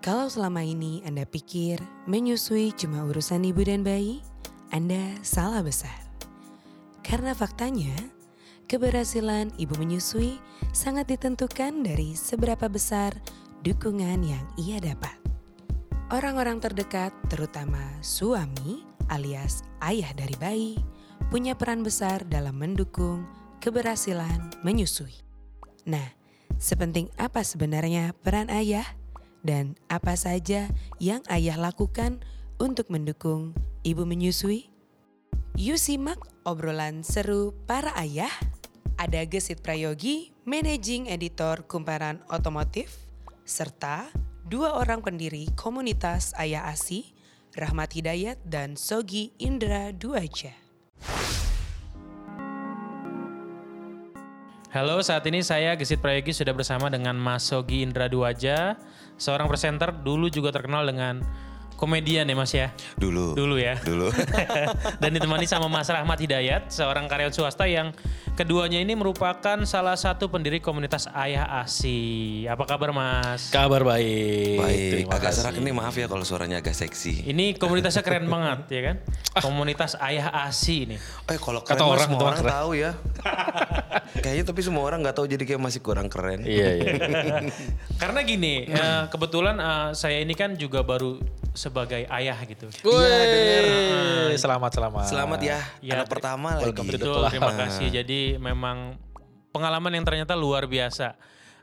Kalau selama ini Anda pikir menyusui cuma urusan ibu dan bayi, Anda salah besar. Karena faktanya, keberhasilan ibu menyusui sangat ditentukan dari seberapa besar dukungan yang ia dapat. Orang-orang terdekat, terutama suami alias ayah dari bayi, punya peran besar dalam mendukung keberhasilan menyusui. Nah, sepenting apa sebenarnya peran ayah dan apa saja yang ayah lakukan untuk mendukung ibu menyusui? Yuk simak obrolan seru para ayah. Ada Gesit Prayogi, Managing Editor Kumparan Otomotif, serta dua orang pendiri komunitas Ayah Asi, Rahmat Hidayat dan Sogi Indra Duaja. Halo, saat ini saya Gesit Prayogi sudah bersama dengan Mas Sogi Indra Duaja, seorang presenter dulu juga terkenal dengan komedian ya Mas ya. Dulu. Dulu ya. Dulu. Dan ditemani sama Mas Rahmat Hidayat, seorang karyawan swasta yang keduanya ini merupakan salah satu pendiri komunitas Ayah Asi. Apa kabar Mas? Kabar baik. Baik, Terima agak kasih. serak ini maaf ya kalau suaranya agak seksi. Ini komunitasnya keren banget ya kan? Komunitas Ayah Asi ini. Eh kalau keren Kata orang, semua orang keren. tahu ya. Kayaknya tapi semua orang nggak tahu jadi kayak masih kurang keren. Iya, iya. Karena gini, eh, kebetulan eh, saya ini kan juga baru sebagai ayah gitu. Woi, selamat selamat. Selamat ya, Ya, anak pertama lagi. Betul, terima kasih. Jadi memang pengalaman yang ternyata luar biasa.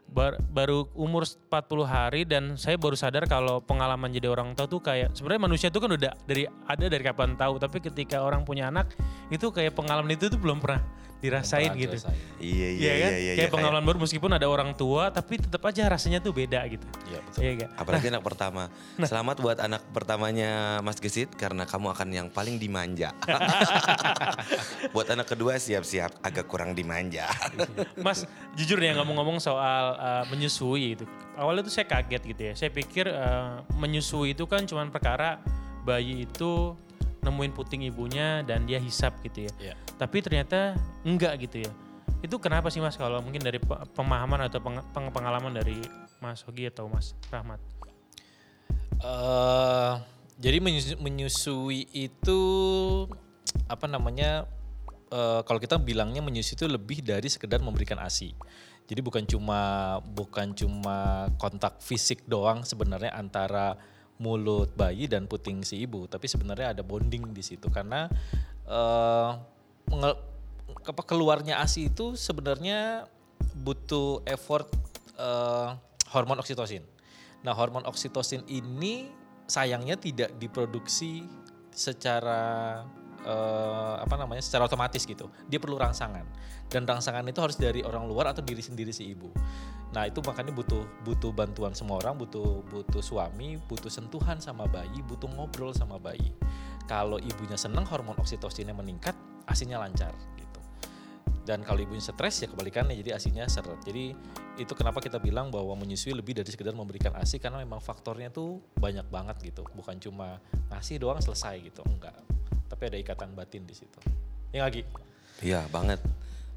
Bar- baru umur 40 hari dan saya baru sadar kalau pengalaman jadi orang tua tuh kayak sebenarnya manusia itu kan udah dari ada dari kapan tahu tapi ketika orang punya anak itu kayak pengalaman itu tuh belum pernah dirasain gitu. dirasain. Iya iya Iya iya kan? iya. kayak pengalaman baru meskipun ada orang tua tapi tetap aja rasanya tuh beda gitu. Iya, betul. Iya gak? Apalagi anak pertama. Selamat buat anak pertamanya Mas Gesit karena kamu akan yang paling dimanja. buat anak kedua siap-siap agak kurang dimanja. Mas, jujur ya ngomong-ngomong soal uh, menyusui itu. Awalnya tuh saya kaget gitu ya. Saya pikir uh, menyusui itu kan cuma perkara bayi itu nemuin puting ibunya dan dia hisap gitu ya. Iya. Tapi ternyata enggak gitu ya. Itu kenapa sih Mas kalau mungkin dari pe- pemahaman atau peng- peng- pengalaman dari Mas Hogi atau Mas Rahmat? Eh, jadi menyus- menyusui itu apa namanya? eh, kalau kita bilangnya menyusui itu lebih dari sekedar memberikan ASI. Jadi bukan cuma bukan cuma kontak fisik doang sebenarnya antara mulut bayi dan puting si ibu, tapi sebenarnya ada bonding di situ karena apa keluarnya ASI itu sebenarnya butuh effort eh, hormon oksitosin. Nah, hormon oksitosin ini sayangnya tidak diproduksi secara eh, apa namanya? secara otomatis gitu. Dia perlu rangsangan. Dan rangsangan itu harus dari orang luar atau diri sendiri si ibu. Nah, itu makanya butuh butuh bantuan semua orang, butuh butuh suami, butuh sentuhan sama bayi, butuh ngobrol sama bayi. Kalau ibunya senang hormon oksitosinnya meningkat, asinya lancar gitu. Dan kalau ibunya stres ya kebalikannya jadi asinya seret. Jadi itu kenapa kita bilang bahwa menyusui lebih dari sekedar memberikan asi karena memang faktornya tuh banyak banget gitu. Bukan cuma ngasih doang selesai gitu, enggak. Tapi ada ikatan batin di situ. Yang lagi Iya banget.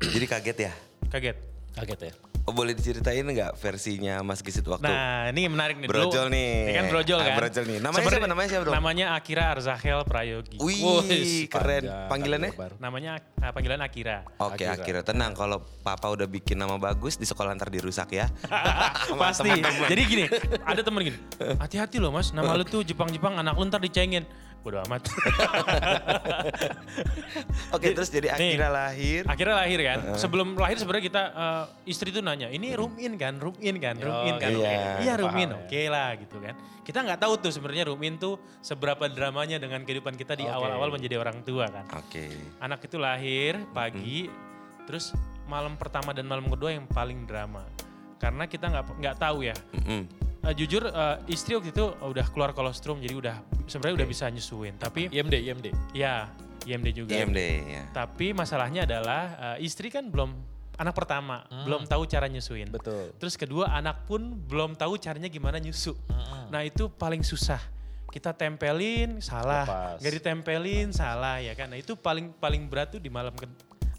Jadi kaget ya. Kaget. kaget ya. Oh, boleh diceritain nggak versinya Mas Gesit waktu Nah, ini menarik nih. Dulu- Brojol nih. Ini kan brojol Ah, kan? brojol nih. Namanya Sebenarnya- siapa? Namanya siapa dong? Namanya Akira Arzahel Prayogi. Wih, keren. panjang, Panggilannya? Namanya ah, panggilan Akira. Oke, Akira. akhirnya tenang kalau papa udah bikin nama bagus di sekolah ntar dirusak ya. Pasti. Jadi gini, ada temen gini. Hati-hati loh mas, nama lu tuh Jepang-Jepang, anak lu ntar dicengin. Bodo amat. Oke, terus jadi Nih. akhirnya lahir. Akhirnya lahir kan. Sebelum lahir sebenarnya kita eh, istri tuh nanya, ini room in kan, room in kan, room in kan. iya. Oke. Iya room in, ya. oke lah gitu kan. Kita nggak tahu tuh sebenarnya room in tuh seberapa dramanya dengan kehidupan kita di awal-awal menjadi orang tua kan. Oke. Anak itu lahir pagi, terus malam pertama dan malam kedua yang paling drama. Karena kita nggak nggak tahu ya. Mm-mm. Eh, jujur eh, istri waktu itu udah keluar kolostrum jadi udah sebenarnya udah bisa nyusuin. Tapi IMD, IMD. ya IMD juga. IMD ya. Tapi masalahnya adalah eh, istri kan belum anak pertama, belum tahu cara nyusuin. Betul. Terus kedua anak pun belum tahu caranya gimana nyusu. Nah itu paling susah. Kita tempelin salah, Lepas. nggak ditempelin salah ya kan. Nah itu paling paling berat tuh di malam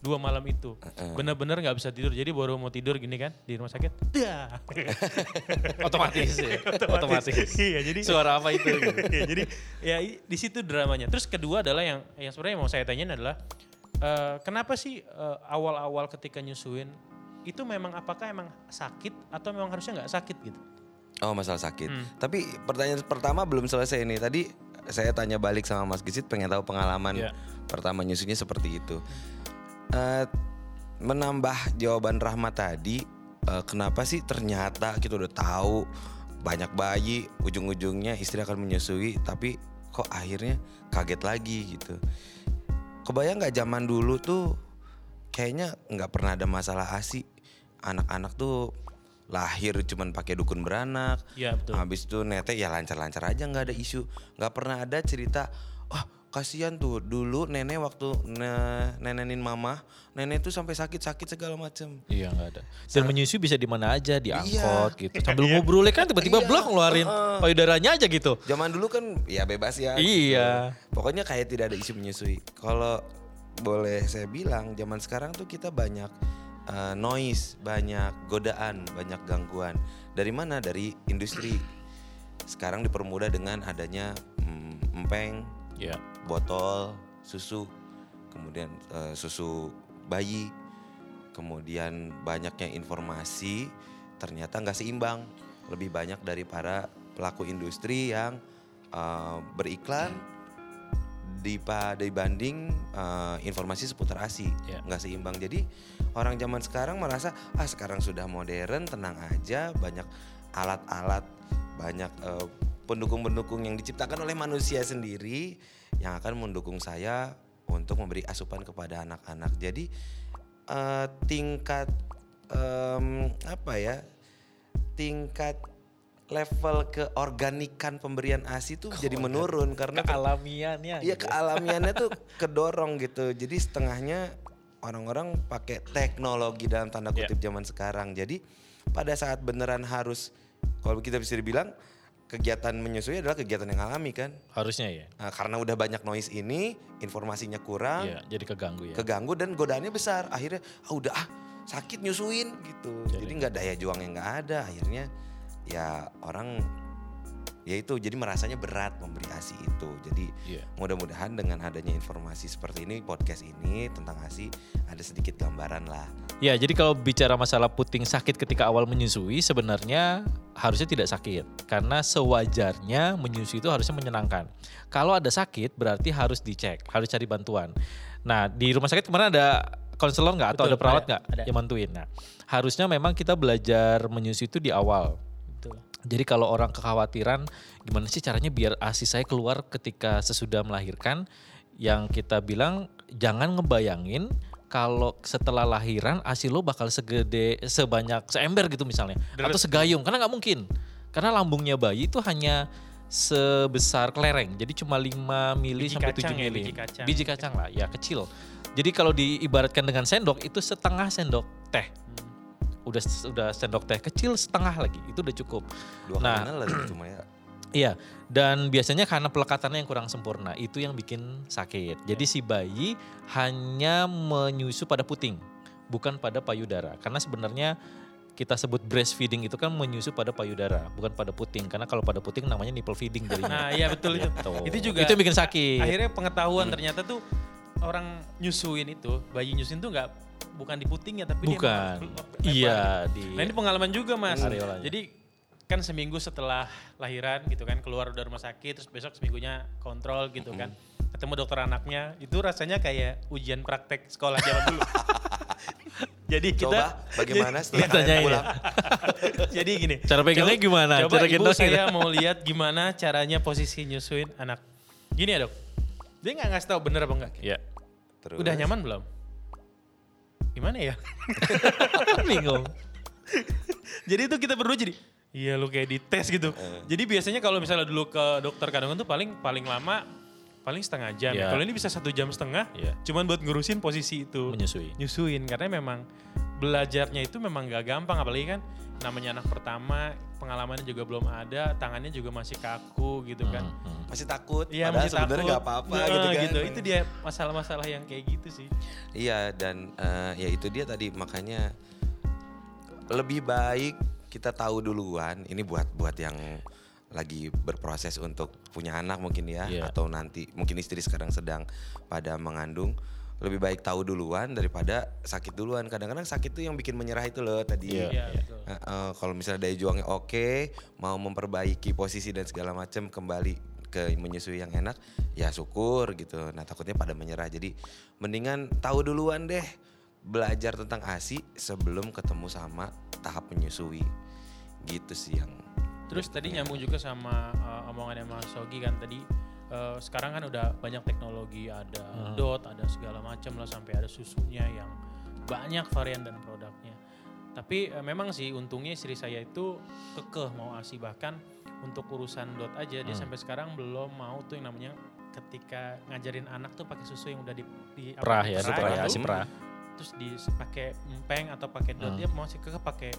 dua malam itu. Bener-bener nggak bisa tidur. Jadi baru mau tidur gini kan di rumah sakit. Dah. Otomatis ya. Otomatis. Iya, jadi Suara apa itu? Iya, jadi ya di situ dramanya. Terus kedua adalah yang yang sebenarnya mau saya tanyain adalah eh, kenapa sih eh, awal-awal ketika nyusuin itu memang apakah emang sakit atau memang harusnya nggak sakit gitu? Oh masalah sakit. Hmm. Tapi pertanyaan pertama belum selesai nih. Tadi saya tanya balik sama Mas Gisit pengen tahu pengalaman Iya. pertama nyusunya seperti itu. Eh, menambah jawaban Rahmat tadi, eh, kenapa sih ternyata kita udah tahu banyak bayi ujung-ujungnya istri akan menyusui, tapi kok akhirnya kaget lagi gitu. Kebayang nggak zaman dulu tuh kayaknya nggak pernah ada masalah asi. Anak-anak tuh lahir cuman pakai dukun beranak. Iya, betul. Habis itu netek ya lancar-lancar aja nggak ada isu. nggak pernah ada cerita, wah kasihan tuh dulu nenek waktu ne- nenenin mama, nenek tuh sampai sakit-sakit segala macem. Iya nggak ada. Dan menyusui bisa di mana aja, di angkot Iya. gitu. Sambil ngobrol kan tiba-tiba Iya, blok ngeluarin payudaranya aja gitu. Zaman dulu kan ya bebas ya. Iya. gitu. Pokoknya kayak tidak ada isu menyusui. Kalau boleh saya bilang, zaman sekarang tuh kita banyak uh, noise, banyak godaan, banyak gangguan. Dari mana? Dari industri. Sekarang dipermudah dengan adanya mm, empeng, Iya. botol, susu, kemudian eh, susu bayi, kemudian banyaknya informasi ternyata nggak seimbang, lebih banyak dari para pelaku industri yang eh, beriklan dibanding eh, informasi seputar ASI Ya. nggak seimbang. Jadi orang zaman sekarang merasa ah sekarang sudah modern, tenang aja, banyak alat-alat, banyak eh, pendukung-pendukung yang diciptakan oleh manusia sendiri yang akan mendukung saya untuk memberi asupan kepada anak-anak. Jadi eh, tingkat em, apa ya? Tingkat level keorganikan pemberian ASI itu jadi menurun karena Kealamiannya. Iya gitu. kealamiannya tuh kedorong gitu. Jadi setengahnya orang-orang pakai teknologi dalam tanda kutip zaman sekarang. Jadi pada saat beneran harus kalau kita bisa dibilang kegiatan menyusui adalah kegiatan yang alami kan. Harusnya ya. Nah, karena udah banyak noise ini, informasinya kurang, Iya, jadi keganggu ya. keganggu dan godaannya besar. Akhirnya ah udah ah sakit nyusuin gitu. Jadi- Jadi nggak daya juang yang nggak ada. Akhirnya ya orang ya itu jadi merasanya berat memberi ASI itu. Jadi Iya. mudah-mudahan dengan adanya informasi seperti ini podcast ini tentang ASI ada sedikit gambaran lah. Ya, jadi kalau bicara masalah puting sakit ketika awal menyusui sebenarnya harusnya tidak sakit karena sewajarnya menyusui itu harusnya menyenangkan. Kalau ada sakit berarti harus dicek, harus cari bantuan. Nah, di rumah sakit kemarin ada konselor nggak atau ada perawat nggak yang bantuin? Nah, harusnya memang kita belajar menyusui itu di awal. Betul. Jadi kalau orang kekhawatiran gimana sih caranya biar ASI saya keluar ketika sesudah melahirkan, yang kita bilang jangan ngebayangin kalau setelah lahiran ASI lo bakal segede sebanyak seember gitu misalnya atau segayung karena nggak mungkin. Karena lambungnya bayi itu hanya sebesar kelereng. Jadi cuma 5 mili Biji sampai 7 kacang ya, mili. biji kacang. Biji kacang lah, ya kecil. Jadi kalau diibaratkan dengan sendok itu setengah sendok teh. Udah udah sendok teh kecil setengah lagi. Itu udah cukup. Dua Nah. kali lah cuma ya. Iya, dan biasanya karena pelekatannya yang kurang sempurna, itu yang bikin sakit. Jadi si bayi hanya menyusu pada puting, bukan pada payudara. Karena sebenarnya kita sebut breastfeeding itu kan menyusu pada payudara, bukan pada puting. Karena kalau pada puting namanya nipple feeding Nah jadinya. iya betul itu. Gitu. Itu juga Itu yang bikin sakit. akhirnya pengetahuan ternyata tuh orang nyusuin itu, bayi nyusuin tuh nggak bukan di putingnya tapi dia bukan. lebar Iya, di Nah ini pengalaman juga mas. Areolanya. Jadi kan seminggu setelah lahiran gitu kan keluar dari rumah sakit terus besok seminggunya kontrol gitu kan. Ketemu dokter anaknya itu rasanya kayak ujian praktek sekolah zaman dulu. Jadi kita Coba bagaimana setelah kalian ya? pulang? jadi gini. Cara pegangnya coba- gimana? Coba Cara ibu saya mau lihat gimana caranya posisi nyusuin anak. Gini ya dok. Dia nggak ngasih tahu bener apa enggak. Iya. Terus, Udah nyaman belum? Gimana ya? Bingung. jadi itu kita berdua jadi iya lu kayak dites gitu. Eh. Jadi biasanya kalau misalnya dulu ke dokter kandungan tuh paling paling lama paling setengah jam. Iya. Kalau ini bisa satu jam setengah, Iya. cuman buat ngurusin posisi itu. Menyusui. Nyusuin karena memang belajarnya itu memang gak gampang apalagi kan namanya anak pertama pengalamannya juga belum ada tangannya juga masih kaku gitu kan Hmm, Masih takut, Iya padahal masih sebenarnya takut. nggak apa-apa Nah, gitu kan. Itu dia masalah-masalah yang kayak gitu sih. Iya dan eh, ya itu dia tadi makanya lebih baik kita tahu duluan ini buat buat yang lagi berproses untuk punya anak mungkin ya Iya. atau nanti mungkin istri sekarang sedang pada mengandung lebih baik tahu duluan daripada sakit duluan kadang-kadang sakit tuh yang bikin menyerah itu loh tadi. Iya betul. Eh, eh, kalau misalnya daya juangnya oke mau memperbaiki posisi dan segala macam kembali ke menyusui yang enak ya syukur gitu nah takutnya pada menyerah jadi mendingan tahu duluan deh belajar tentang asi sebelum ketemu sama tahap menyusui gitu sih yang Terus tadi nyambung juga sama uh, omongannya Mas Sogi kan tadi uh, sekarang kan udah banyak teknologi ada dot ada segala macam lah sampai ada susunya yang banyak varian dan produknya. Tapi uh, memang sih untungnya istri saya itu kekeh mau asi bahkan untuk urusan dot aja dia sampai sekarang belum mau tuh yang namanya ketika ngajarin anak tuh pakai susu yang udah di, di apa, Perah ya, perah ya, itu, si perah. Terus di pakai empeng atau pakai dot Hmm. dia masih kekeh pakai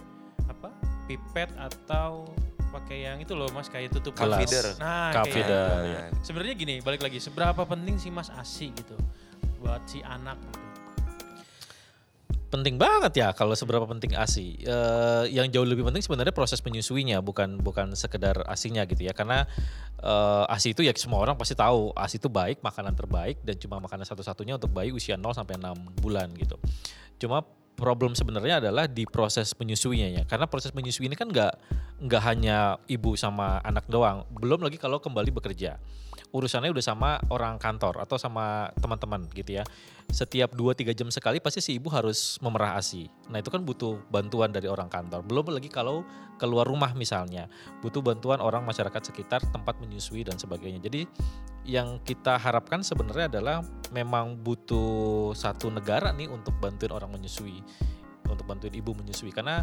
apa pipet atau pakai yang itu loh mas kayak tutup. Feeder. nah Cup feeder. gitu. ya. sebenarnya gini balik lagi seberapa penting sih mas asi gitu buat si anak penting banget ya kalau seberapa penting ASI. Eh, yang jauh lebih penting sebenarnya proses menyusuinya bukan bukan sekedar asinya gitu ya. Karena eh, ASI itu ya semua orang pasti tahu ASI itu baik, makanan terbaik dan cuma makanan satu-satunya untuk bayi usia 0 sampai 6 bulan gitu. Cuma problem sebenarnya adalah di proses menyusuinya ya. Karena proses menyusui ini kan nggak nggak hanya ibu sama anak doang, belum lagi kalau kembali bekerja. Urusannya udah sama orang kantor atau sama teman-teman gitu ya. Setiap 2-3 jam sekali pasti si ibu harus memerah ASI. Nah itu kan butuh bantuan dari orang kantor. Belum lagi kalau keluar rumah misalnya. Butuh bantuan orang masyarakat sekitar, tempat menyusui dan sebagainya. Jadi yang kita harapkan sebenarnya adalah memang butuh satu negara nih untuk bantuin orang menyusui. Untuk bantuin ibu menyusui. Karena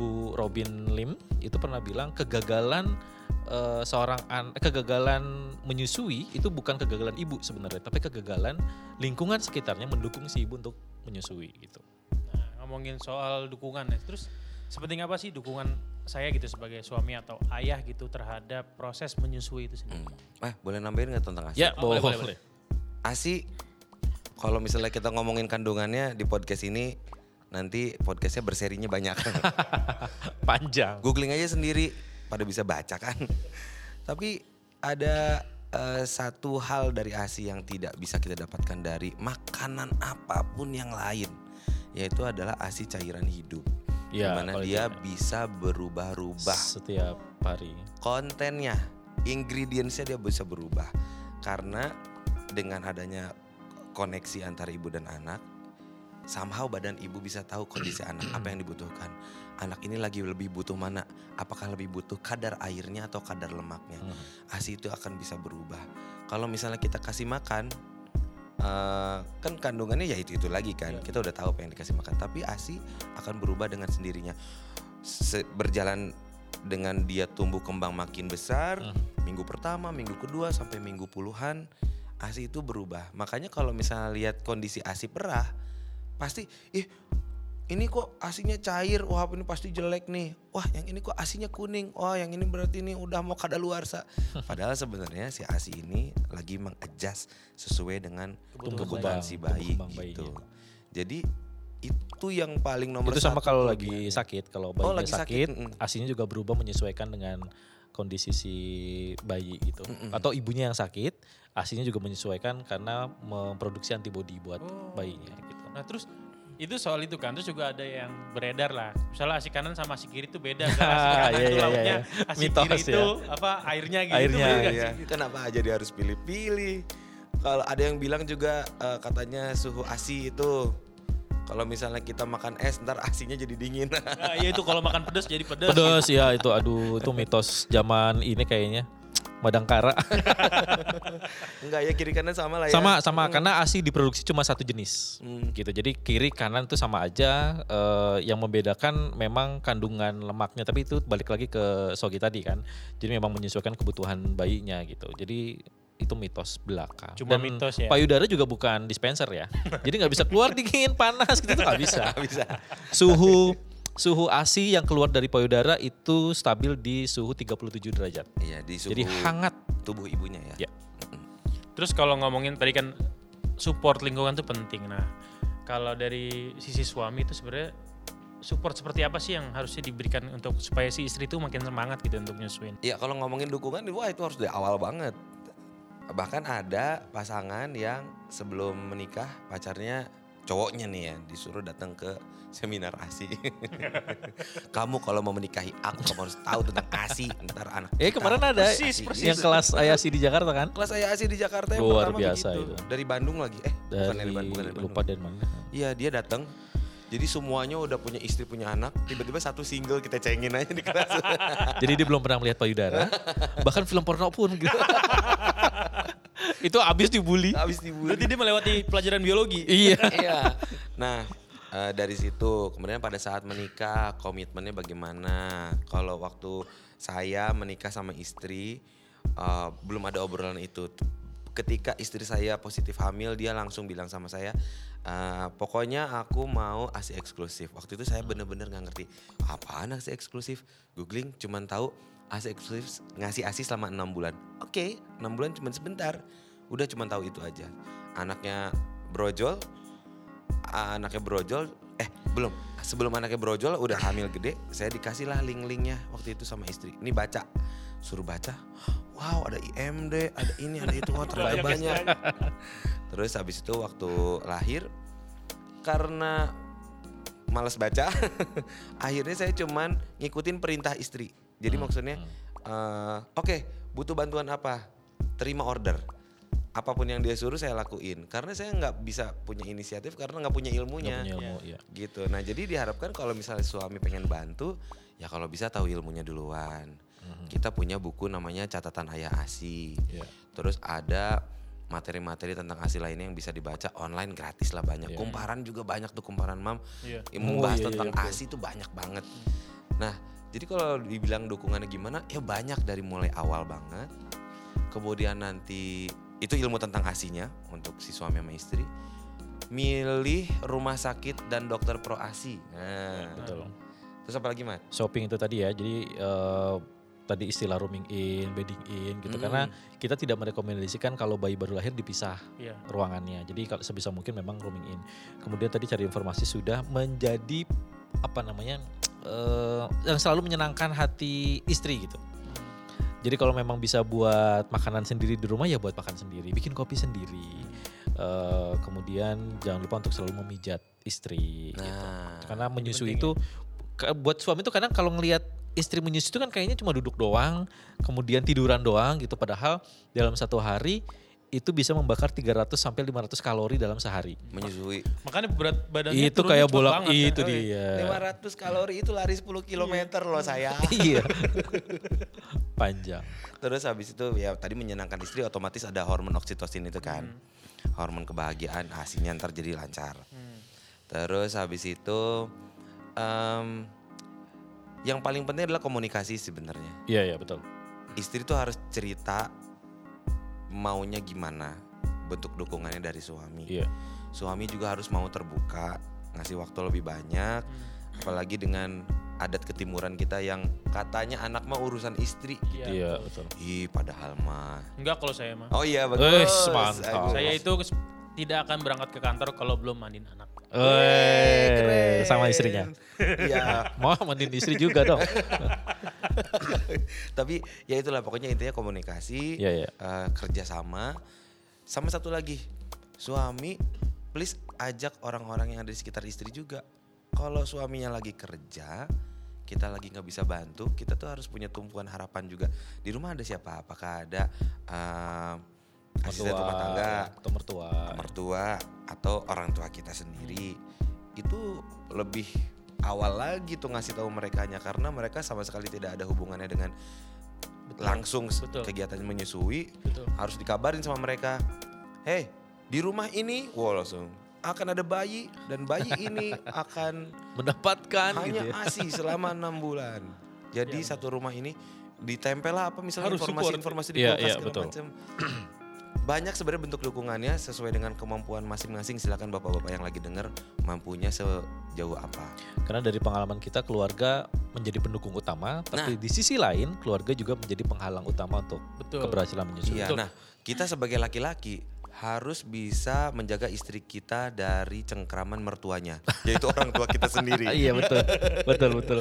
Bu Robin Lim itu pernah bilang kegagalan eh, seorang an kegagalan menyusui itu bukan kegagalan ibu sebenarnya, tapi kegagalan lingkungan sekitarnya mendukung si ibu untuk menyusui gitu. nah, ngomongin soal dukungan ya terus sepenting apa sih dukungan saya gitu sebagai suami atau ayah gitu terhadap proses menyusui itu sendiri ah boleh nambahin nggak tentang asi Ya, boleh, boleh, boleh, boleh. asi kalau misalnya kita ngomongin kandungannya di podcast ini nanti podcastnya berserinya banyak Panjang. googling aja sendiri pada bisa baca kan. Tapi ada eh, satu hal dari asi yang tidak bisa kita dapatkan dari makanan apa pun yang lain yaitu adalah asi cairan hidup. Ya, di mana dia itu- bisa berubah-ubah setiap hari. kontennya, ingredientsnya dia bisa berubah. Karena dengan adanya koneksi antara ibu dan anak, somehow badan ibu bisa tahu kondisi anak apa yang dibutuhkan. Anak ini lagi lebih butuh mana? Apakah lebih butuh kadar airnya atau kadar lemaknya? Hmm. ASI itu akan bisa berubah. Kalau misalnya kita kasih makan, eh, kan kandungannya ya itu itu lagi kan. Kita udah tahu apa yang dikasih makan. Tapi ASI akan berubah dengan sendirinya. Se- berjalan dengan dia tumbuh kembang makin besar, Hmm. minggu pertama, minggu kedua sampai minggu puluhan, ASI itu berubah. Makanya kalau misalnya lihat kondisi ASI perah, pasti ih ini kok asinya cair, wah ini pasti jelek nih. Wah yang ini kok asinya kuning, wah yang ini berarti ini udah mau kadaluarsa. Padahal sebenarnya si asi ini lagi mengadjust sesuai dengan Kebutuhan kebutuhan bayi. si bayi gitu. bayinya. Jadi itu yang paling nomor itu sama satu kalau lagi sakit. Kalau Oh, bayinya lagi sakit, sakit, mm. asinya juga berubah menyesuaikan dengan kondisi si bayi gitu. Atau ibunya yang sakit, asinya juga menyesuaikan karena memproduksi antibodi buat Oh. bayinya. Nah terus itu soal itu kan terus juga ada yang beredar lah misalnya asi kanan sama asi kiri itu beda kan asi kanan Iya, itu iya, iya. asi Mitos kiri ya. itu apa airnya gitu Airnya, nggak Iya, sih? kenapa aja dia harus pilih-pilih? Kalau ada yang bilang juga eh, katanya suhu ASI itu kalau misalnya kita makan es ntar asinya jadi dingin. Nah, iya itu kalau makan pedas jadi pedas. Pedas ya itu aduh itu mitos zaman ini kayaknya. Madangkara. Enggak ya kiri kanan sama lah ya. sama sama karena ASI diproduksi cuma satu jenis. Hmm. Gitu. Jadi kiri kanan itu sama aja eh, yang membedakan memang kandungan lemaknya tapi itu balik lagi ke Sogi tadi kan. Jadi memang menyesuaikan kebutuhan bayinya gitu. Jadi itu mitos belaka. Cuma Dan mitos ya. Payudara juga bukan dispenser ya. Jadi nggak bisa keluar dingin, panas gitu tuh nggak bisa. bisa. Suhu suhu ASI yang keluar dari payudara itu stabil di suhu 37 derajat. Iya di suhu Jadi hangat. tubuh ibunya ya. Ya. Terus kalau ngomongin tadi kan support lingkungan itu penting. Nah, kalau dari sisi suami itu sebenarnya support seperti apa sih yang harusnya diberikan untuk supaya si istri itu makin semangat gitu untuk nyusuin? Iya kalau ngomongin dukungan, wah itu harus dari awal banget. Bahkan ada pasangan yang sebelum menikah pacarnya cowoknya nih ya disuruh datang ke seminar ASI. kamu kalau mau menikahi aku kamu harus tahu tentang ASI ntar anak. Eh kemarin ada ASI. yang kelas Ayasi di Jakarta kan? kelas ASI di Jakarta yang Luar pertama biasa gitu. itu. Dari Bandung lagi. Eh bukan Dari dari Bandung. bukan dari Bandung. lupa dari mana. Iya dia datang. Jadi semuanya udah punya istri punya anak, tiba-tiba satu single kita cengin aja di kelas. Jadi dia belum pernah melihat payudara. Bahkan film porno pun gitu. Itu abis dibully. Habis dibully. Berarti dia melewati pelajaran biologi. iya. iya. Nah, eh, dari situ kemudian pada saat menikah komitmennya bagaimana? Kalau waktu saya menikah sama istri eh, belum ada obrolan itu. Ketika istri saya positif hamil, dia langsung bilang sama saya, eh, pokoknya aku mau ASI eksklusif. Waktu itu saya bener-bener nggak ngerti apaan ASI eksklusif. Googling, cuman tahu Eksklusif ngasih ASI selama enam bulan. Oke, enam bulan cuman sebentar. Udah cuman tahu itu aja. Anaknya brojol, anaknya brojol eh belum. Sebelum anaknya brojol udah hamil gede saya dikasih lah link-linknya waktu itu sama istri. Ini baca. Suruh baca. Wow ada IMD ada ini ada itu. Wah ternyata banyak terus habis itu waktu lahir karena males baca akhirnya saya cuman ngikutin perintah istri jadi maksudnya eh, oke butuh bantuan apa? Terima order. Apa pun yang dia suruh saya lakuin. Karena saya nggak bisa punya inisiatif karena nggak punya ilmunya. Nggak punya ilmu, iya. gitu. Nah jadi diharapkan kalau misalnya suami pengen bantu ya kalau bisa tahu ilmunya duluan. Kita punya buku namanya catatan ayah asi. Iya. terus ada materi-materi tentang asi lainnya yang bisa dibaca online gratis lah banyak. Iya. kumparan juga banyak tuh kumparan mam. Iya. yang Oh, membahas iya, iya, tentang betul. asi itu banyak banget. Nah jadi kalau dibilang dukungannya gimana ya banyak dari mulai awal banget kemudian nanti itu ilmu tentang asinya untuk si suami sama istri milih rumah sakit dan dokter pro asi nah Betul. terus apa lagi mat Shopping itu tadi ya. Jadi eh, tadi istilah rooming in, bedding in gitu Hmm. karena kita tidak merekomendasikan kalau bayi baru lahir dipisah Iya. ruangannya. Jadi kalau sebisa mungkin memang rooming in. Kemudian tadi cari informasi sudah menjadi apa namanya eh, yang selalu menyenangkan hati istri gitu. Jadi kalau memang bisa buat makanan sendiri di rumah ya buat makan sendiri, bikin kopi sendiri. Eh, kemudian jangan lupa untuk selalu memijat istri. gitu. nah Karena menyusui itu ka- buat suami itu kadang kalau ngelihat istri menyusui itu kan kayaknya cuma duduk doang, kemudian tiduran doang gitu. Padahal dalam satu hari itu bisa membakar 300 sampai 500 kalori dalam sehari. menyusui Makanya berat badannya itu kayak bolak ya. itu dia. 500 kalori itu lari 10 km loh saya iya. Panjang. Terus habis itu ya tadi menyenangkan istri otomatis ada hormon oksitosin itu kan. Hormon kebahagiaan asinya ntar jadi lancar. Terus habis itu em, yang paling penting adalah komunikasi sebenarnya. Iya, iya betul. Istri tuh harus cerita maunya gimana, bentuk dukungannya dari suami. Iya. Suami juga harus mau terbuka, ngasih waktu lebih banyak, apalagi dengan adat ketimuran kita yang katanya anak mah urusan istri. Iya. Iya, betul. Ih, padahal mah. Enggak kalau saya mah. Oh iya bagus. Wes, mantap. Saya itu tidak akan berangkat ke kantor kalau belum mandiin anak. Eh, keren. sama istrinya. Iya. Mau mandiin istri juga dong. Tapi ya itulah pokoknya intinya komunikasi, Iya, iya. eh, kerjasama, sama satu lagi suami, please ajak orang-orang yang ada di sekitar istri juga. Kalau suaminya lagi kerja, kita lagi nggak bisa bantu, kita tuh harus punya tumpuan harapan juga. Di rumah ada siapa? Apakah ada eh, asisten rumah tangga, atau mertua. mertua atau orang tua kita sendiri. Itu lebih awal lagi tuh ngasih tahu mereka karena mereka sama sekali tidak ada hubungannya dengan langsung s- betul. kegiatan menyusui. Betul. harus dikabarin sama mereka. Hei di rumah ini wow langsung akan ada bayi dan bayi ini akan Mendapatkan hanya gitu ya. asi selama enam bulan. Jadi Ya, satu rumah ini ditempel lah apa misalnya informasi-informasi di kulkas segala betul. macam banyak sebenarnya bentuk dukungannya sesuai dengan kemampuan masing-masing. Silakan bapak-bapak yang lagi denger mampunya sejauh apa. Karena dari pengalaman kita keluarga menjadi pendukung utama, tapi di sisi lain keluarga juga menjadi penghalang utama untuk Betul. keberhasilan menyusui. Iya. Nah, kita sebagai laki-laki harus bisa menjaga istri kita dari cengkraman mertuanya, yaitu orang tua kita sendiri. iya betul, betul betul.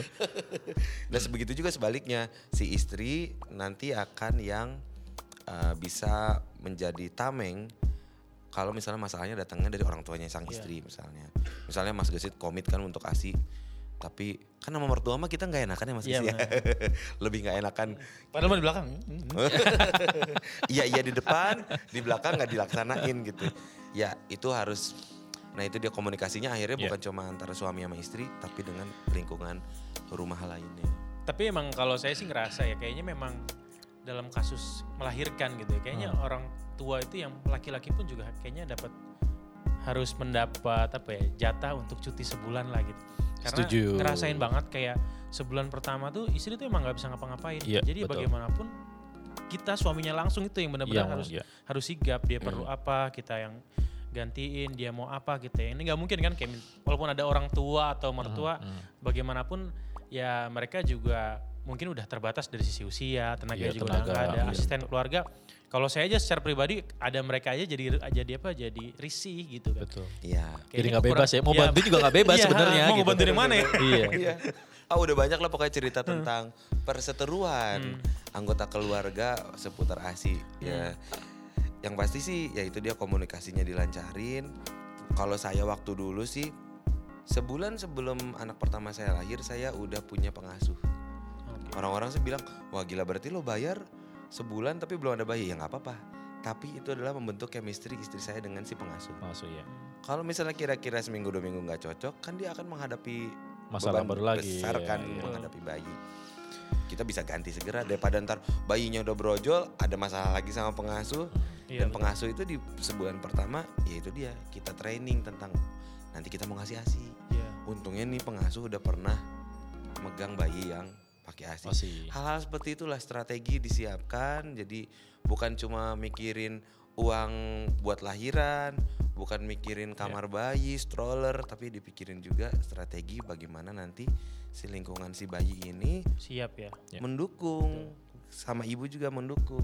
Dan sebegitu juga sebaliknya, si istri nanti akan yang uh, bisa menjadi tameng kalau misalnya masalahnya datangnya dari orang tuanya sang istri misalnya. Misalnya Mas Gesit komit kan untuk ASI, tapi kan sama mertua mah kita nggak enakan ya Mas Iya, Gesit ya. Lebih nggak enakan. Padahal mah di belakang. Iya iya di depan, di belakang nggak dilaksanain gitu. Ya itu harus. Nah itu dia komunikasinya akhirnya Iya. bukan cuma antara suami sama istri, tapi dengan lingkungan rumah lainnya. Tapi emang kalau saya sih ngerasa ya kayaknya memang dalam kasus melahirkan gitu ya. Kayaknya Hmm. orang tua itu yang laki-laki pun juga kayaknya dapat harus mendapat apa ya jatah untuk cuti sebulan lah gitu. Karena Setuju. ngerasain banget kayak sebulan pertama tuh istri tuh emang nggak bisa ngapa-ngapain. Iya, Jadi betul. bagaimanapun kita suaminya langsung itu yang benar-benar Iya, harus iya. harus sigap dia perlu apa kita yang gantiin dia mau apa gitu ya. Ini nggak mungkin kan kayak walaupun ada orang tua atau mertua hmm. bagaimanapun ya mereka juga mungkin udah terbatas dari sisi usia, tenaga Iya, juga udah tenaga, nggak ada, iya. asisten keluarga. Kalau saya aja secara pribadi ada mereka aja jadi jadi apa? Jadi risih gitu kan. Betul. Iya. Jadi nggak bebas ya. Mau kurang- bantu juga nggak bebas Iya, sebenarnya. Mau gitu. ngebantu yang mana ya? Iya. Iya. Ah udah banyak lah pokoknya cerita tentang perseteruan anggota keluarga seputar ASI ya. Yang pasti sih ya itu dia komunikasinya dilancarin. Kalau saya waktu dulu sih sebulan sebelum anak pertama saya lahir saya udah punya pengasuh. Orang-orang sih bilang, wah gila berarti lo bayar sebulan tapi belum ada bayi ya nggak apa-apa. Tapi itu adalah membentuk chemistry istri saya dengan si pengasuh. Maksud ya. Kalau misalnya kira-kira seminggu dua minggu nggak cocok, kan dia akan menghadapi Masalah baru lagi. besar kan iya. menghadapi bayi. Kita bisa ganti segera daripada ntar bayinya udah brojol, ada masalah lagi sama pengasuh. Iya, dan betul. pengasuh itu di sebulan pertama, ya itu dia kita training tentang nanti kita mau ngasih asi. Iya. Untungnya nih pengasuh udah pernah megang bayi yang pakai asi. Masih. Hal-hal seperti itulah strategi disiapkan. Jadi bukan cuma mikirin uang buat lahiran, bukan mikirin kamar bayi, stroller, tapi dipikirin juga strategi bagaimana nanti si lingkungan si bayi ini Siap ya. Ya. mendukung sama ibu juga mendukung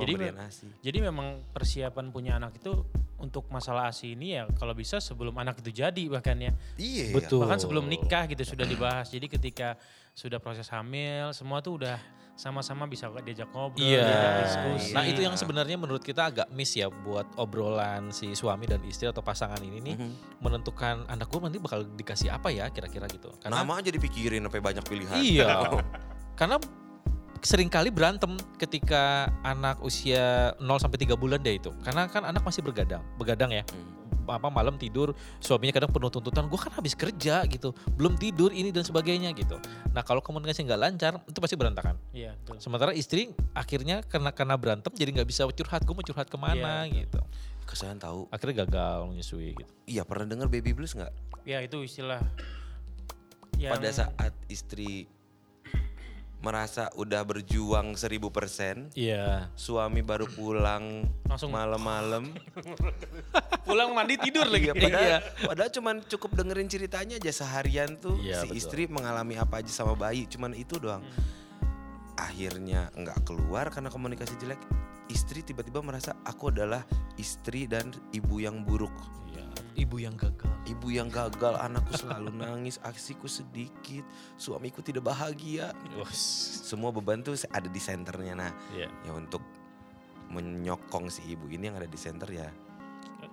Jadi asi. Jadi memang persiapan punya anak itu untuk masalah ASI ini ya kalau bisa sebelum anak itu jadi bahkan ya. Iya. Betul. Bahkan sebelum nikah gitu sudah dibahas. Jadi ketika sudah proses hamil semua tuh udah sama-sama bisa diajak ngobrol, Iya. diajak diskusi. Nah itu yang sebenarnya menurut kita agak miss ya buat obrolan si suami dan istri atau pasangan ini nih Mhm. menentukan anak gue nanti bakal dikasih apa ya kira-kira gitu. Karena Nama aja dipikirin sampai banyak pilihan. iya, karena sering kali berantem ketika anak usia 0 sampai 3 bulan deh itu. Karena kan anak masih bergadang, begadang ya. Hmm. Apa malam tidur, suaminya kadang penuh tuntutan, gue kan habis kerja gitu, belum tidur ini dan sebagainya gitu. Nah kalau komunikasi nggak lancar, itu pasti berantakan. Iya, betul. Sementara istri akhirnya karena karena berantem jadi nggak bisa curhat, gue mau curhat ke mana Iya, gitu. Kesan tahu. Akhirnya gagal menyusui gitu. Iya pernah dengar baby blues nggak? Ya itu istilah yang pada saat istri merasa udah berjuang seribu persen, Iya. suami baru pulang Langsung- malam-malam. pulang mandi tidur lagi. Iya, padahal, padahal cuman cukup dengerin ceritanya aja seharian tuh Iya, si betul. istri mengalami apa aja sama bayi, cuman itu doang. Akhirnya nggak keluar karena komunikasi jelek. Istri tiba-tiba merasa aku adalah istri dan ibu yang buruk. Ibu yang gagal. Ibu yang gagal, anakku selalu nangis, aksiku sedikit, suamiku tidak bahagia. Semua beban tuh ada di senternya. Nah, Iya. ya untuk menyokong si ibu ini yang ada di center ya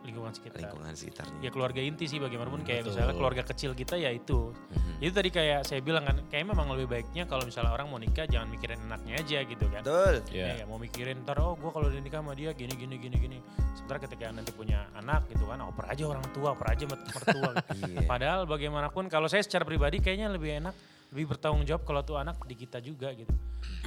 lingkungan sekitar. lingkungan sekitarnya. Ya keluarga inti sih bagaimanapun kayak Betul. misalnya keluarga kecil kita ya itu. Mhm. Itu tadi kayak saya bilang kan kayak memang lebih baiknya kalau misalnya orang mau nikah jangan mikirin anaknya aja gitu kan. Betul. Iya. Ya, mau mikirin ntar oh gue kalau udah nikah sama dia gini gini gini gini. Sementara ketika nanti punya anak gitu kan oper aja orang tua, oper aja mertua. Iya. Padahal bagaimanapun kalau saya secara pribadi kayaknya lebih enak lebih bertanggung jawab kalau tuh anak di kita juga gitu.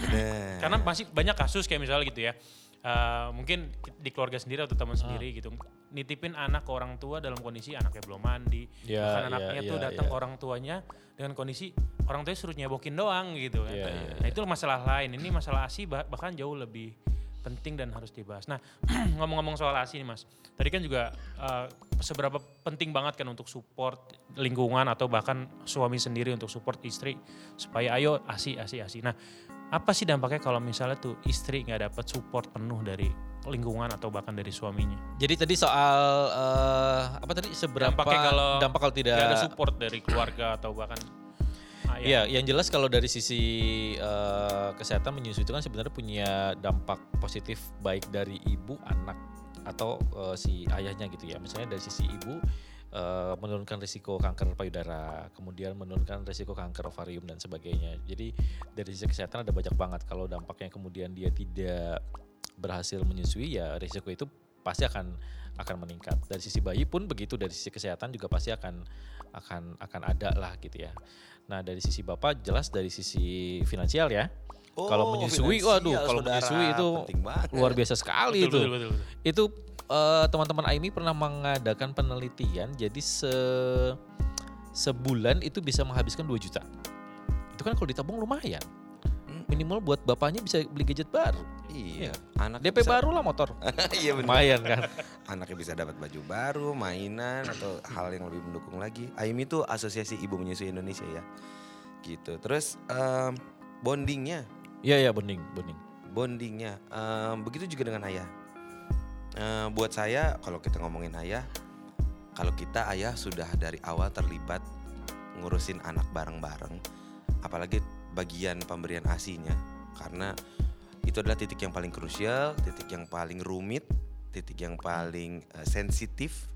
Nah, Karena masih banyak kasus kayak misalnya gitu ya. Eh, mungkin di keluarga sendiri atau teman sendiri gitu nitipin anak ke orang tua dalam kondisi anaknya belum mandi Ya, bahkan ya, anaknya tuh ya, datang ya. ke orang tuanya dengan kondisi orang tuanya suruh nyebokin doang gitu kan. Ya, ya, nah itu masalah lain ini masalah asi bah- bahkan jauh lebih penting dan harus dibahas. Nah, ngomong-ngomong soal ASI nih Mas. Tadi kan juga uh, seberapa penting banget kan untuk support lingkungan atau bahkan suami sendiri untuk support istri supaya ayo ASI ASI ASI. Nah, apa sih dampaknya kalau misalnya tuh istri nggak dapat support penuh dari lingkungan atau bahkan dari suaminya? Jadi tadi soal uh, apa tadi seberapa Dampaknya kalau dampak kalau tidak ada support dari keluarga atau bahkan ayah. Iya, yang jelas kalau dari sisi uh, kesehatan menyusui itu kan sebenarnya punya dampak positif baik dari ibu, anak atau uh, si ayahnya gitu ya. Misalnya dari sisi ibu uh, menurunkan risiko kanker payudara, kemudian menurunkan risiko kanker ovarium dan sebagainya. Jadi dari sisi kesehatan ada banyak banget. Kalau dampaknya kemudian dia tidak berhasil menyusui ya risiko itu pasti akan akan meningkat. Dari sisi bayi pun begitu, dari sisi kesehatan juga pasti akan akan akan ada lah gitu ya. Nah dari sisi bapak jelas dari sisi finansial ya. Oh, kalau menyusui, waduh, kalau menyusui itu luar biasa sekali Betul, itu. betul, betul, betul. Itu eh, teman-teman Aimi pernah mengadakan penelitian, jadi se sebulan itu bisa menghabiskan 2 juta. Itu kan kalau ditabung lumayan. Minimal buat bapaknya bisa beli gadget baru. Iya, anak DP baru lah motor. iya benar. Lumayan kan. Anaknya bisa dapat baju baru, mainan atau hal yang lebih mendukung lagi. AIMI itu Asosiasi Ibu Menyusui Indonesia ya. Gitu. Terus em, bondingnya, Iya ya bening, bening. bondingnya em, begitu juga dengan ayah. Eh, buat saya kalau kita ngomongin ayah, kalau kita ayah sudah dari awal terlibat ngurusin anak bareng-bareng, apalagi bagian pemberian asinya, karena itu adalah titik yang paling krusial, titik yang paling rumit, titik yang paling eh, sensitif.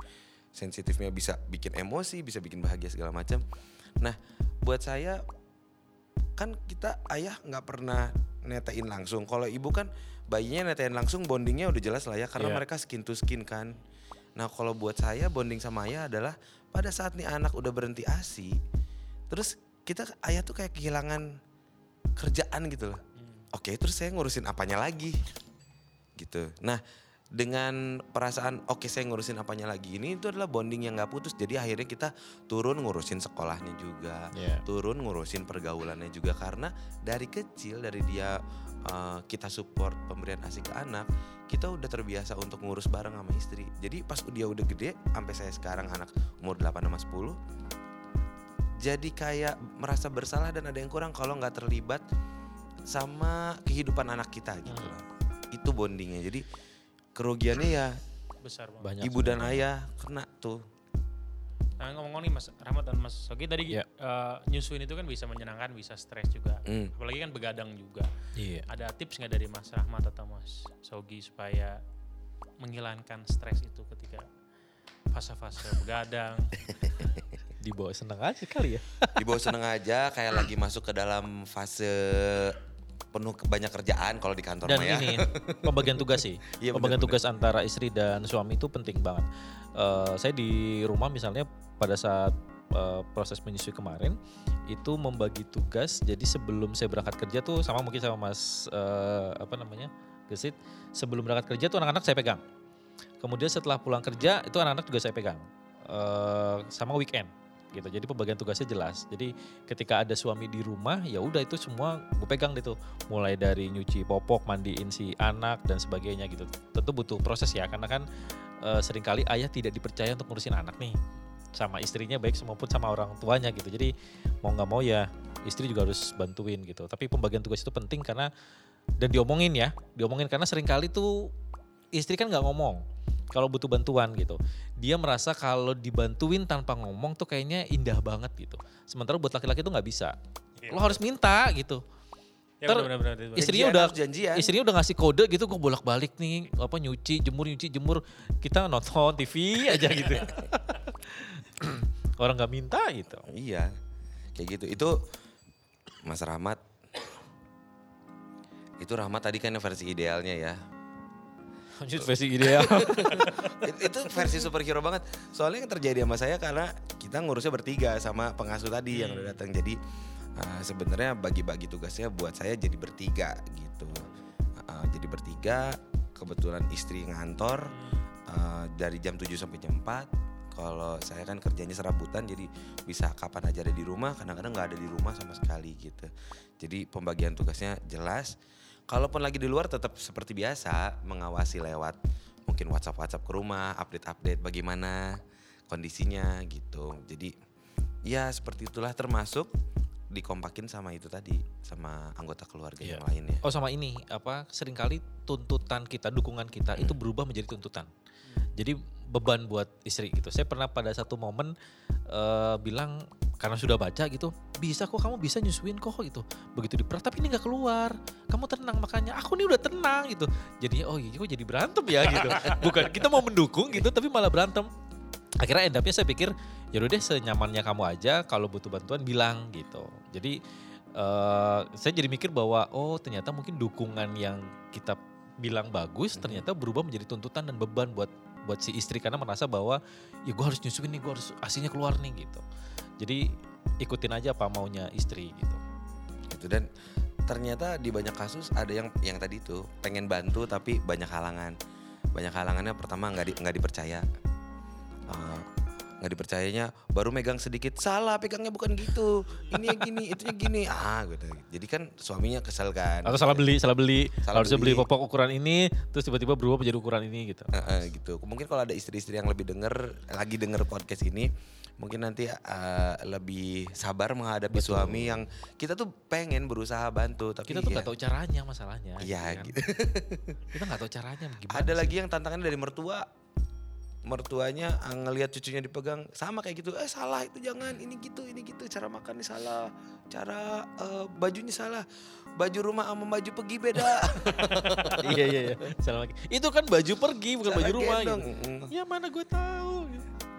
Sensitifnya bisa bikin emosi, bisa bikin bahagia segala macam. Nah, buat saya kan kita ayah nggak pernah netain langsung. Kalau ibu kan bayinya netain langsung, bondingnya udah jelas lah ya, karena Iya. mereka skin to skin kan. Nah, kalau buat saya bonding sama ayah adalah pada saat nih anak udah berhenti asi, terus kita ayah tuh kayak kehilangan kerjaan gitu loh. Oke, terus saya ngurusin apanya lagi? Gitu. Nah, dengan perasaan oke saya ngurusin apanya lagi ini itu adalah bonding yang nggak putus. Jadi akhirnya kita turun ngurusin sekolahnya juga, Iya. turun ngurusin pergaulannya juga karena dari kecil dari dia uh, kita support pemberian asi ke anak, kita udah terbiasa untuk ngurus bareng sama istri. Jadi pas dia udah gede, sampai saya sekarang anak umur 8 sama 10, jadi kayak merasa bersalah dan ada yang kurang kalau nggak terlibat sama kehidupan anak kita gitu Hmm. loh. Itu bondingnya. Jadi kerugiannya ya Besar banget. Banyak. ibu dan ayah kena tuh. Nah ngomong-ngomong nih Mas Rahmat dan Mas Sogi tadi Iya. eh, nyusuin itu kan bisa menyenangkan, bisa stres juga. Hmm. Apalagi kan begadang juga. Iya. Ada tips nggak dari Mas Rahmat atau Mas Sogi supaya menghilangkan stres itu ketika fase-fase begadang? Dibawa seneng aja kali ya. Di bawah seneng aja kayak lagi masuk ke dalam fase penuh banyak kerjaan kalau di kantor Dan mah ya. ini pembagian tugas sih. Iya, pembagian tugas antara istri dan suami itu penting banget. Eh, saya di rumah misalnya pada saat eh, proses menyusui kemarin itu membagi tugas. Jadi sebelum saya berangkat kerja tuh sama mungkin sama Mas eh, apa namanya Gesit. Sebelum berangkat kerja tuh anak-anak saya pegang. Kemudian setelah pulang kerja itu anak-anak juga saya pegang. Eh, sama weekend gitu. Jadi pembagian tugasnya jelas. Jadi ketika ada suami di rumah ya udah itu semua gue pegang gitu. Mulai dari nyuci popok, mandiin si anak dan sebagainya gitu. Tentu butuh proses ya karena kan eh, sering kali ayah tidak dipercaya untuk ngurusin anak nih sama istrinya baik maupun sama orang tuanya gitu. Jadi mau nggak mau ya istri juga harus bantuin gitu. Tapi pembagian tugas itu penting karena dan diomongin ya, diomongin karena sering kali tuh istri kan nggak ngomong kalau butuh bantuan gitu. Dia merasa kalau dibantuin tanpa ngomong tuh kayaknya indah banget gitu. Sementara buat laki-laki tuh nggak bisa. Lo harus minta gitu. Ya Ter- benar-benar itu. Istrinya Janjian, udah janjian. istrinya udah ngasih kode gitu kok bolak-balik nih apa nyuci, jemur, nyuci, jemur. Kita nonton TV aja gitu. Orang nggak minta gitu. Iya. Kayak gitu. Itu Mas Rahmat itu Rahmat tadi kan versi idealnya ya. Lanjut versi ideal. It- itu versi superhero banget. Soalnya yang terjadi sama saya karena kita ngurusnya bertiga sama pengasuh tadi yang udah datang. Jadi uh, sebenarnya bagi-bagi tugasnya buat saya jadi bertiga gitu. Uh, jadi bertiga, kebetulan istri ngantor uh, dari jam 7 sampai jam 4. Kalau saya kan kerjanya serabutan jadi bisa kapan aja ada di rumah, kadang-kadang nggak ada di rumah sama sekali gitu. Jadi pembagian tugasnya jelas. Kalaupun lagi di luar tetap seperti biasa mengawasi lewat mungkin WhatsApp WhatsApp ke rumah, update-update bagaimana kondisinya gitu. Jadi ya seperti itulah termasuk dikompakin sama itu tadi sama anggota keluarga Iya. yang lainnya. Oh sama ini apa sering kali tuntutan kita, dukungan kita itu berubah menjadi tuntutan. Jadi beban buat istri gitu. Saya pernah pada satu momen eh, bilang karena sudah baca gitu, bisa kok kamu bisa nyusuin kok gitu. Begitu diperat tapi ini nggak keluar. Kamu tenang makanya aku nih udah tenang gitu. Jadinya oh iya kok jadi berantem ya gitu. Bukan kita mau mendukung gitu tapi malah berantem. Akhirnya end up-nya saya pikir ya udah deh senyamannya kamu aja kalau butuh bantuan bilang gitu. Jadi eh saya jadi mikir bahwa oh ternyata mungkin dukungan yang kita bilang bagus ternyata berubah menjadi tuntutan dan beban buat buat si istri karena merasa bahwa ya gue harus nyusuin nih gue harus asinya keluar nih gitu. Jadi ikutin aja apa maunya istri gitu. gitu dan ternyata di banyak kasus ada yang yang tadi itu pengen bantu tapi banyak halangan banyak halangannya pertama nggak di, nggak dipercaya Eh, nggak dipercayanya baru megang sedikit salah pegangnya bukan gitu ini yang gini itu yang gini ah gitu jadi kan suaminya kesel kan Atau salah beli, salah beli. Salah Harusnya beli beli. popok ukuran ini terus tiba-tiba berubah menjadi ukuran ini gitu. Eh, eh, gitu mungkin kalau ada istri-istri yang lebih denger lagi denger podcast ini mungkin nanti eh, lebih sabar menghadapi Betul. suami yang kita tuh pengen berusaha bantu tapi Kita tuh ya, nggak tahu caranya masalahnya. Iya, kan. gitu. Kita nggak tahu caranya gimana. Ada sih. lagi yang tantangannya dari mertua. Mertuanya ah, ngelihat cucunya dipegang sama kayak gitu. Eh salah itu jangan, ini gitu, ini gitu. Cara makannya salah, cara eh, bajunya salah. Baju rumah sama baju pergi beda. iya iya iya. Salah lagi. Itu kan baju pergi bukan Salah baju rumah gitu. Ya mana gue tahu.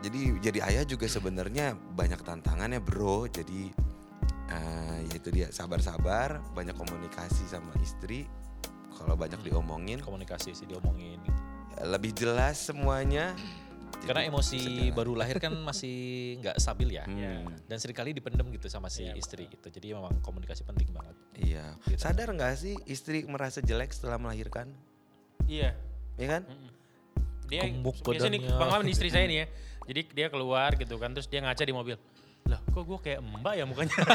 Jadi jadi ayah juga sebenarnya banyak tantangannya bro. Jadi eh, ya itu dia sabar-sabar, banyak komunikasi sama istri. Kalau banyak Hmm. diomongin, Komunikasi sih diomongin. Lebih jelas semuanya. Karena emosi baru lahir kan masih nggak stabil ya. Hmm. Dan sering kali dipendem gitu sama si Iya, istri gitu. Jadi memang komunikasi penting banget. Iya. Gitu. Sadar nggak sih istri merasa jelek setelah melahirkan? Iya. Iya kan? Dia biasanya nih pengalaman istri saya nih ya. Jadi dia keluar gitu kan terus dia ngaca di mobil. Lah kok gue kayak mbak ya mukanya.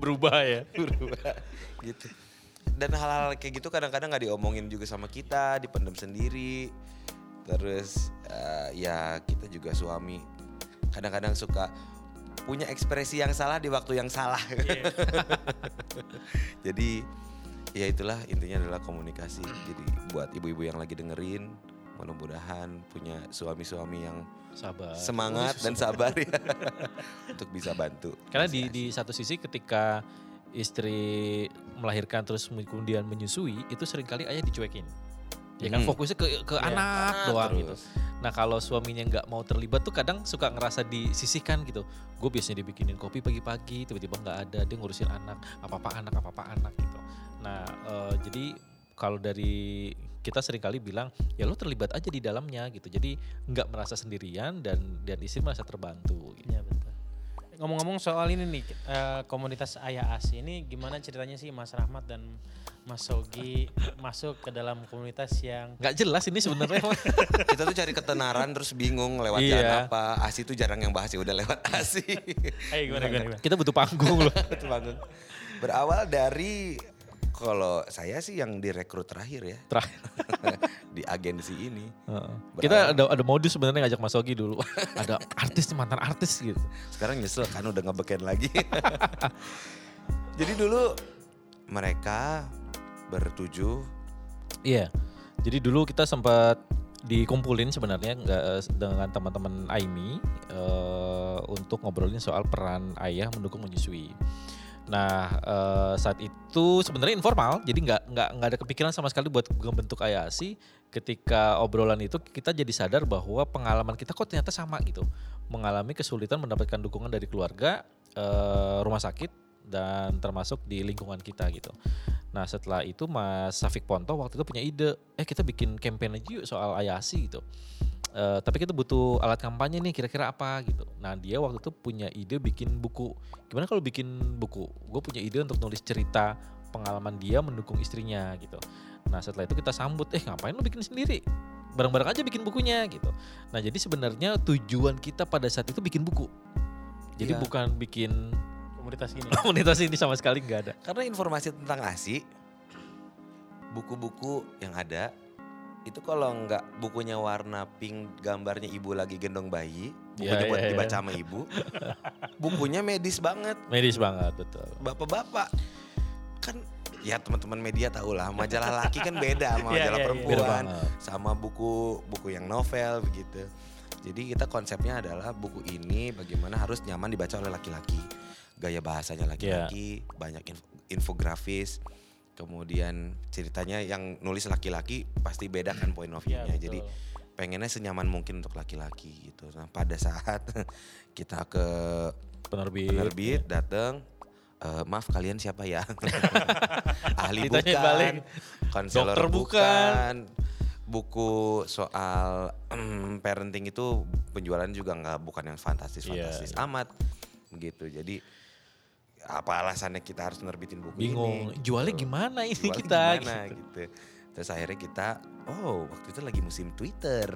Berubah ya. gitu. Dan hal-hal kayak gitu kadang-kadang nggak diomongin juga sama kita, dipendam sendiri. Terus eh, ya kita juga suami kadang-kadang suka punya ekspresi yang salah di waktu yang salah. Jadi ya itulah intinya adalah komunikasi. Jadi buat ibu-ibu yang lagi dengerin, mudah-mudahan punya suami-suami yang Sabar. semangat dan sabar ya untuk bisa bantu. Karena di di satu sisi ketika istri melahirkan terus kemudian menyusui itu sering kali ayah dicuekin. Ya kan Hmm. fokusnya ke ke Iya, anak doang gitu. terus. Nah kalau suaminya nggak mau terlibat tuh kadang suka ngerasa disisihkan gitu. Gue biasanya dibikinin kopi pagi-pagi, tiba-tiba nggak ada, dia ngurusin anak, apa-apa anak, apa-apa anak gitu. Nah eh, jadi kalau dari kita sering kali bilang ya lo terlibat aja di dalamnya gitu. Jadi nggak merasa sendirian dan dan istri merasa terbantu. Gitu. Ngomong-ngomong soal ini nih eh, komunitas ayah asi ini gimana ceritanya sih Mas Rahmat dan Mas Sogi masuk ke dalam komunitas yang Nggak jelas ini sebenarnya. Kita tuh cari ketenaran terus bingung lewat Iya. jalan apa. Asi tuh jarang yang bahas ya udah lewat Asi. Ayo gimana gimana, gimana? kita butuh panggung loh. Itu bangun. Berawal dari kalau saya sih yang direkrut terakhir ya Terakhir. di agensi ini. Heeh. Kita ada ada modus sebenarnya ngajak Mas Ogi dulu. ada artis mantan artis gitu. Sekarang nyesel kan udah ngebeken lagi. Jadi dulu mereka bertujuh Iya. Jadi dulu kita sempat dikumpulin sebenarnya nggak eh, dengan teman-teman Aimi eh, untuk ngobrolin soal peran ayah mendukung menyusui. Nah eh, saat itu sebenarnya informal, jadi nggak nggak nggak ada kepikiran sama sekali buat membentuk ayah asi. Ketika obrolan itu kita jadi sadar bahwa pengalaman kita kok ternyata sama gitu, mengalami kesulitan mendapatkan dukungan dari keluarga, eh, rumah sakit dan termasuk di lingkungan kita gitu. Nah setelah itu Mas Safik Ponto waktu itu punya ide, eh kita bikin campaign aja yuk soal ayasi gitu. Eh, tapi kita butuh alat kampanye nih kira-kira apa gitu. Nah dia waktu itu punya ide bikin buku. Gimana kalau bikin buku? Gue punya ide untuk nulis cerita pengalaman dia mendukung istrinya gitu. Nah setelah itu kita sambut, eh ngapain lu bikin sendiri? Bareng-bareng aja bikin bukunya gitu. Nah jadi sebenarnya tujuan kita pada saat itu bikin buku. Jadi Iya. bukan bikin komunitas ini. Komunitas ini sama sekali nggak ada. Karena informasi tentang ASI, buku-buku yang ada, itu kalau nggak bukunya warna pink, gambarnya ibu lagi gendong bayi, bukunya Ya, buat ya, ya. dibaca sama ibu, bukunya medis banget. Medis banget betul. Bapak-bapak, kan ya teman-teman media tahu lah, majalah laki kan beda sama Iya, majalah iya, iya. perempuan, sama buku buku yang novel begitu. Jadi kita konsepnya adalah buku ini bagaimana harus nyaman dibaca oleh laki-laki. Gaya bahasanya laki-laki, banyak inf- infografis. Kemudian ceritanya yang nulis laki-laki pasti beda kan point of view-nya. betul. Jadi pengennya senyaman mungkin untuk laki-laki gitu. Nah, pada saat kita ke Penerbit. penerbit datang "Eh, maaf kalian siapa ya ahli Ditanya bukan balik. konselor Dokter bukan buku soal parenting itu penjualan juga nggak bukan yang fantastis Iya, fantastis amat gitu jadi apa alasannya kita harus nerbitin buku Bingung. ini Jualnya Gitu. gimana ini Jualnya kita? gimana, gitu. terus akhirnya kita oh waktu itu lagi musim Twitter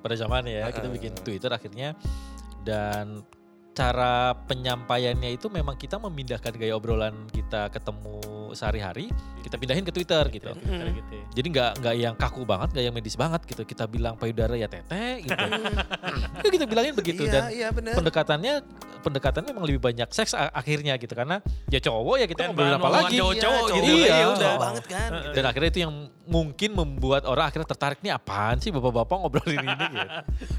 pada zamannya ya kita Heeh. bikin Twitter akhirnya dan cara penyampaiannya itu memang kita memindahkan gaya obrolan kita ketemu sehari-hari kita pindahin ke Twitter gitu. Twitter gitu ya. Jadi nggak nggak yang kaku banget, nggak yang medis banget gitu. Kita bilang payudara ya tete gitu. ya kita bilangin begitu iya dan iya bener pendekatannya pendekatannya memang lebih banyak seks akhirnya gitu karena ya cowok ya kita Dan bahan apa lagi. cowok-cowok Iya, gitu. cowok. ya Iya. udah. Cowok banget kan gitu. Dan akhirnya itu yang mungkin membuat orang akhirnya tertarik nih apaan sih bapak-bapak ngobrolin ini gitu.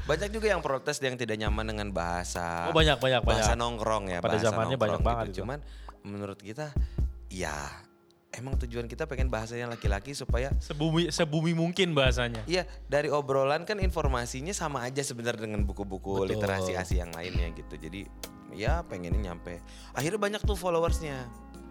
Banyak juga yang protes yang tidak nyaman dengan bahasa Oh banyak banyak banyak. bahasa nongkrong ya. Pada bahasa zamannya nongkrong banyak banget itu. Cuman menurut kita ya emang tujuan kita pengen bahasanya laki-laki supaya Sebumi sebumi mungkin bahasanya. Iya dari obrolan kan informasinya sama aja sebenarnya dengan buku-buku Betul. literasi ASI yang lainnya gitu. Jadi ya pengennya nyampe. Akhirnya banyak tuh followersnya.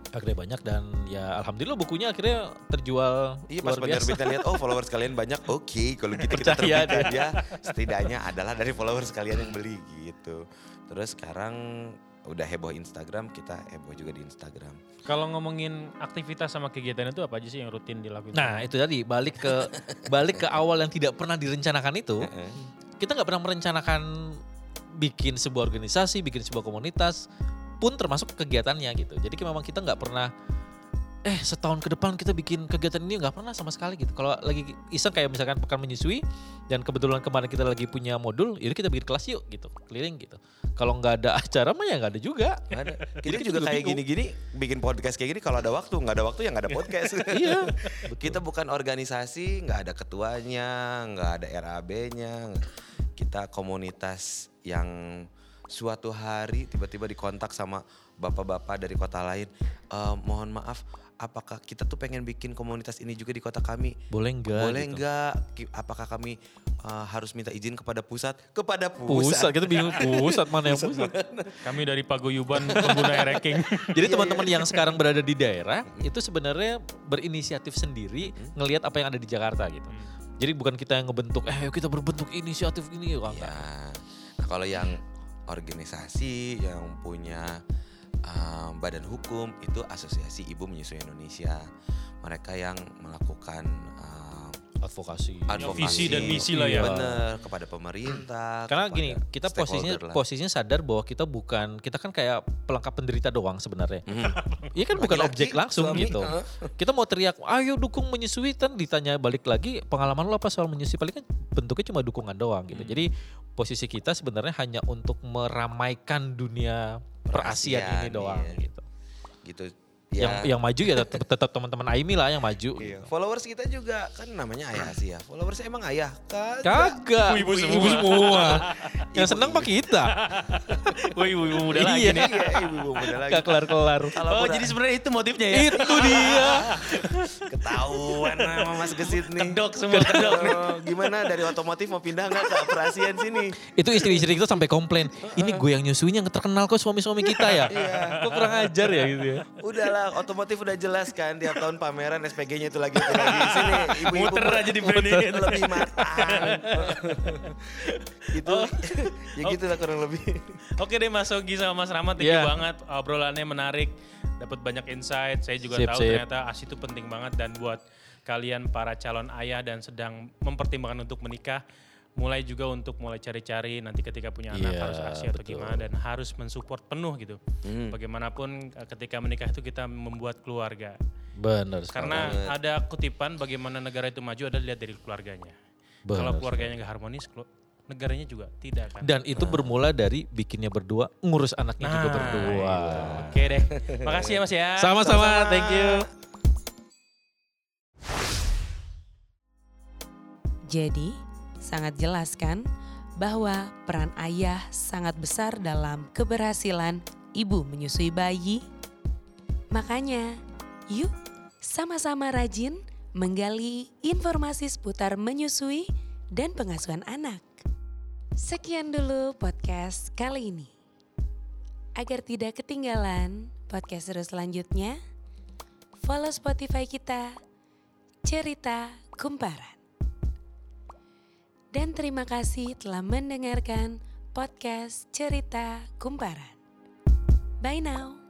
akhirnya banyak dan ya alhamdulillah bukunya akhirnya terjual Iya pas luar biasa. penerbitnya lihat oh followers kalian banyak, oke kalau gitu kita Percaya terbitkan ya setidaknya adalah dari followers kalian yang beli gitu. Terus sekarang udah heboh Instagram, kita heboh juga di Instagram. Kalau ngomongin aktivitas sama kegiatan itu apa aja sih yang rutin dilakukan? Nah itu tadi balik ke balik ke awal yang tidak pernah direncanakan itu kita nggak pernah merencanakan bikin sebuah organisasi, bikin sebuah komunitas pun termasuk kegiatannya gitu. Jadi memang kita nggak pernah eh setahun ke depan kita bikin kegiatan ini nggak pernah sama sekali gitu. Kalau lagi iseng kayak misalkan pekan menyusui dan kebetulan kemarin kita lagi punya modul, itu kita bikin kelas yuk gitu, keliling gitu. Kalau nggak ada acara mah ya nggak ada juga. Nggak ada. Jadi Kita kita juga juga kayak gini-gini bikin podcast kayak gini kalau ada waktu, nggak ada waktu ya nggak ada podcast. iya. kita bukan organisasi, nggak ada ketuanya, nggak ada RAB-nya. Kita komunitas yang suatu hari tiba-tiba dikontak sama bapak-bapak dari kota lain. "Eh, mohon maaf, apakah kita tuh pengen bikin komunitas ini juga di kota kami? Boleh nggak? Boleh gitu. nggak? Ki- Apakah kami eh, harus minta izin kepada pusat? Kepada Pusat, pusat. kita bingung pusat mana yang pusat. Kami dari Paguyuban pengguna ranking. Jadi teman-teman yang sekarang berada di daerah itu sebenarnya berinisiatif sendiri ngelihat apa yang ada di Jakarta gitu. Jadi bukan kita yang ngebentuk, eh ayo kita berbentuk inisiatif ini. Enggak. Ya. Nah, kalau yang organisasi yang punya um, badan hukum itu Asosiasi Ibu Menyusui Indonesia. Mereka yang melakukan um, Advokasi. advokasi visi dan misi lah ya. Bener kepada pemerintah. Karena kepada gini, kita posisinya lah. posisinya sadar bahwa kita bukan kita kan kayak pelengkap penderita doang sebenarnya. Mhm. Iya kan bukan Laki-laki, objek langsung suami, gitu. Kita mau teriak, ayo dukung menyusui kan ditanya balik lagi pengalaman lo apa soal menyusui paling kan bentuknya cuma dukungan doang gitu. Hmm. Jadi posisi kita sebenarnya hanya untuk meramaikan dunia perasian Perasian, ini doang iya. gitu. gitu. Yang Ya. yang maju ya tetap, tetap teman-teman Aimi lah yang maju. Iya. Followers kita juga kan namanya ayah sih ya. Followers emang ayah kan? Kagak. Ibu-ibu Ibu semua. yang Ibu- senang pak kita. Woi, ibu muda lagi Iya. nih. Iya, ibu-ibu muda lagi. Gak kelar-kelar. Oh, jadi sebenarnya itu motifnya ya? Itu dia. Ketahuan sama Mas Gesit nih. Kedok semua, kedok nih. Oh, gimana dari otomotif mau pindah nggak ke perasian sini? Itu istri-istri kita sampai komplain. Ini gue yang nyusuinya yang terkenal kok suami-suami kita ya. Kok kurang ajar ya gitu ya. Udahlah, otomotif udah jelas kan tiap tahun pameran SPG-nya itu lagi itu lagi sini ibu-ibu Muter aja di brandingin. lebih matang. itu Oh. ya gitu lah kurang lebih. Oke deh Mas Sogi sama Mas Rahmat, thank you Iya. banget. Obrolannya menarik, dapat banyak insight. Saya juga Sip, tahu sip. ternyata ASI itu penting banget dan buat kalian para calon ayah dan sedang mempertimbangkan untuk menikah, mulai juga untuk mulai cari-cari nanti ketika punya anak Iya, harus ASI atau betul. gimana dan harus mensupport penuh gitu. Hmm. Bagaimanapun eh, ketika menikah itu kita membuat keluarga. Benar sekali. Karena ada kutipan bagaimana negara itu maju ada dilihat dari keluarganya. Benar Kalau keluarganya nggak harmonis, negaranya juga tidak kan. Dan itu bermula dari bikinnya berdua, ngurus anaknya juga Nah, berdua. Oke deh. Makasih ya Mas ya. Sama-sama, thank you. Jadi, sangat jelas kan bahwa peran ayah sangat besar dalam keberhasilan ibu menyusui bayi. Makanya, yuk sama-sama rajin menggali informasi seputar menyusui dan pengasuhan anak. Sekian dulu podcast kali ini. Agar tidak ketinggalan podcast seru selanjutnya, follow Spotify kita, Cerita Kumparan. Dan terima kasih telah mendengarkan podcast Cerita Kumparan. Bye now.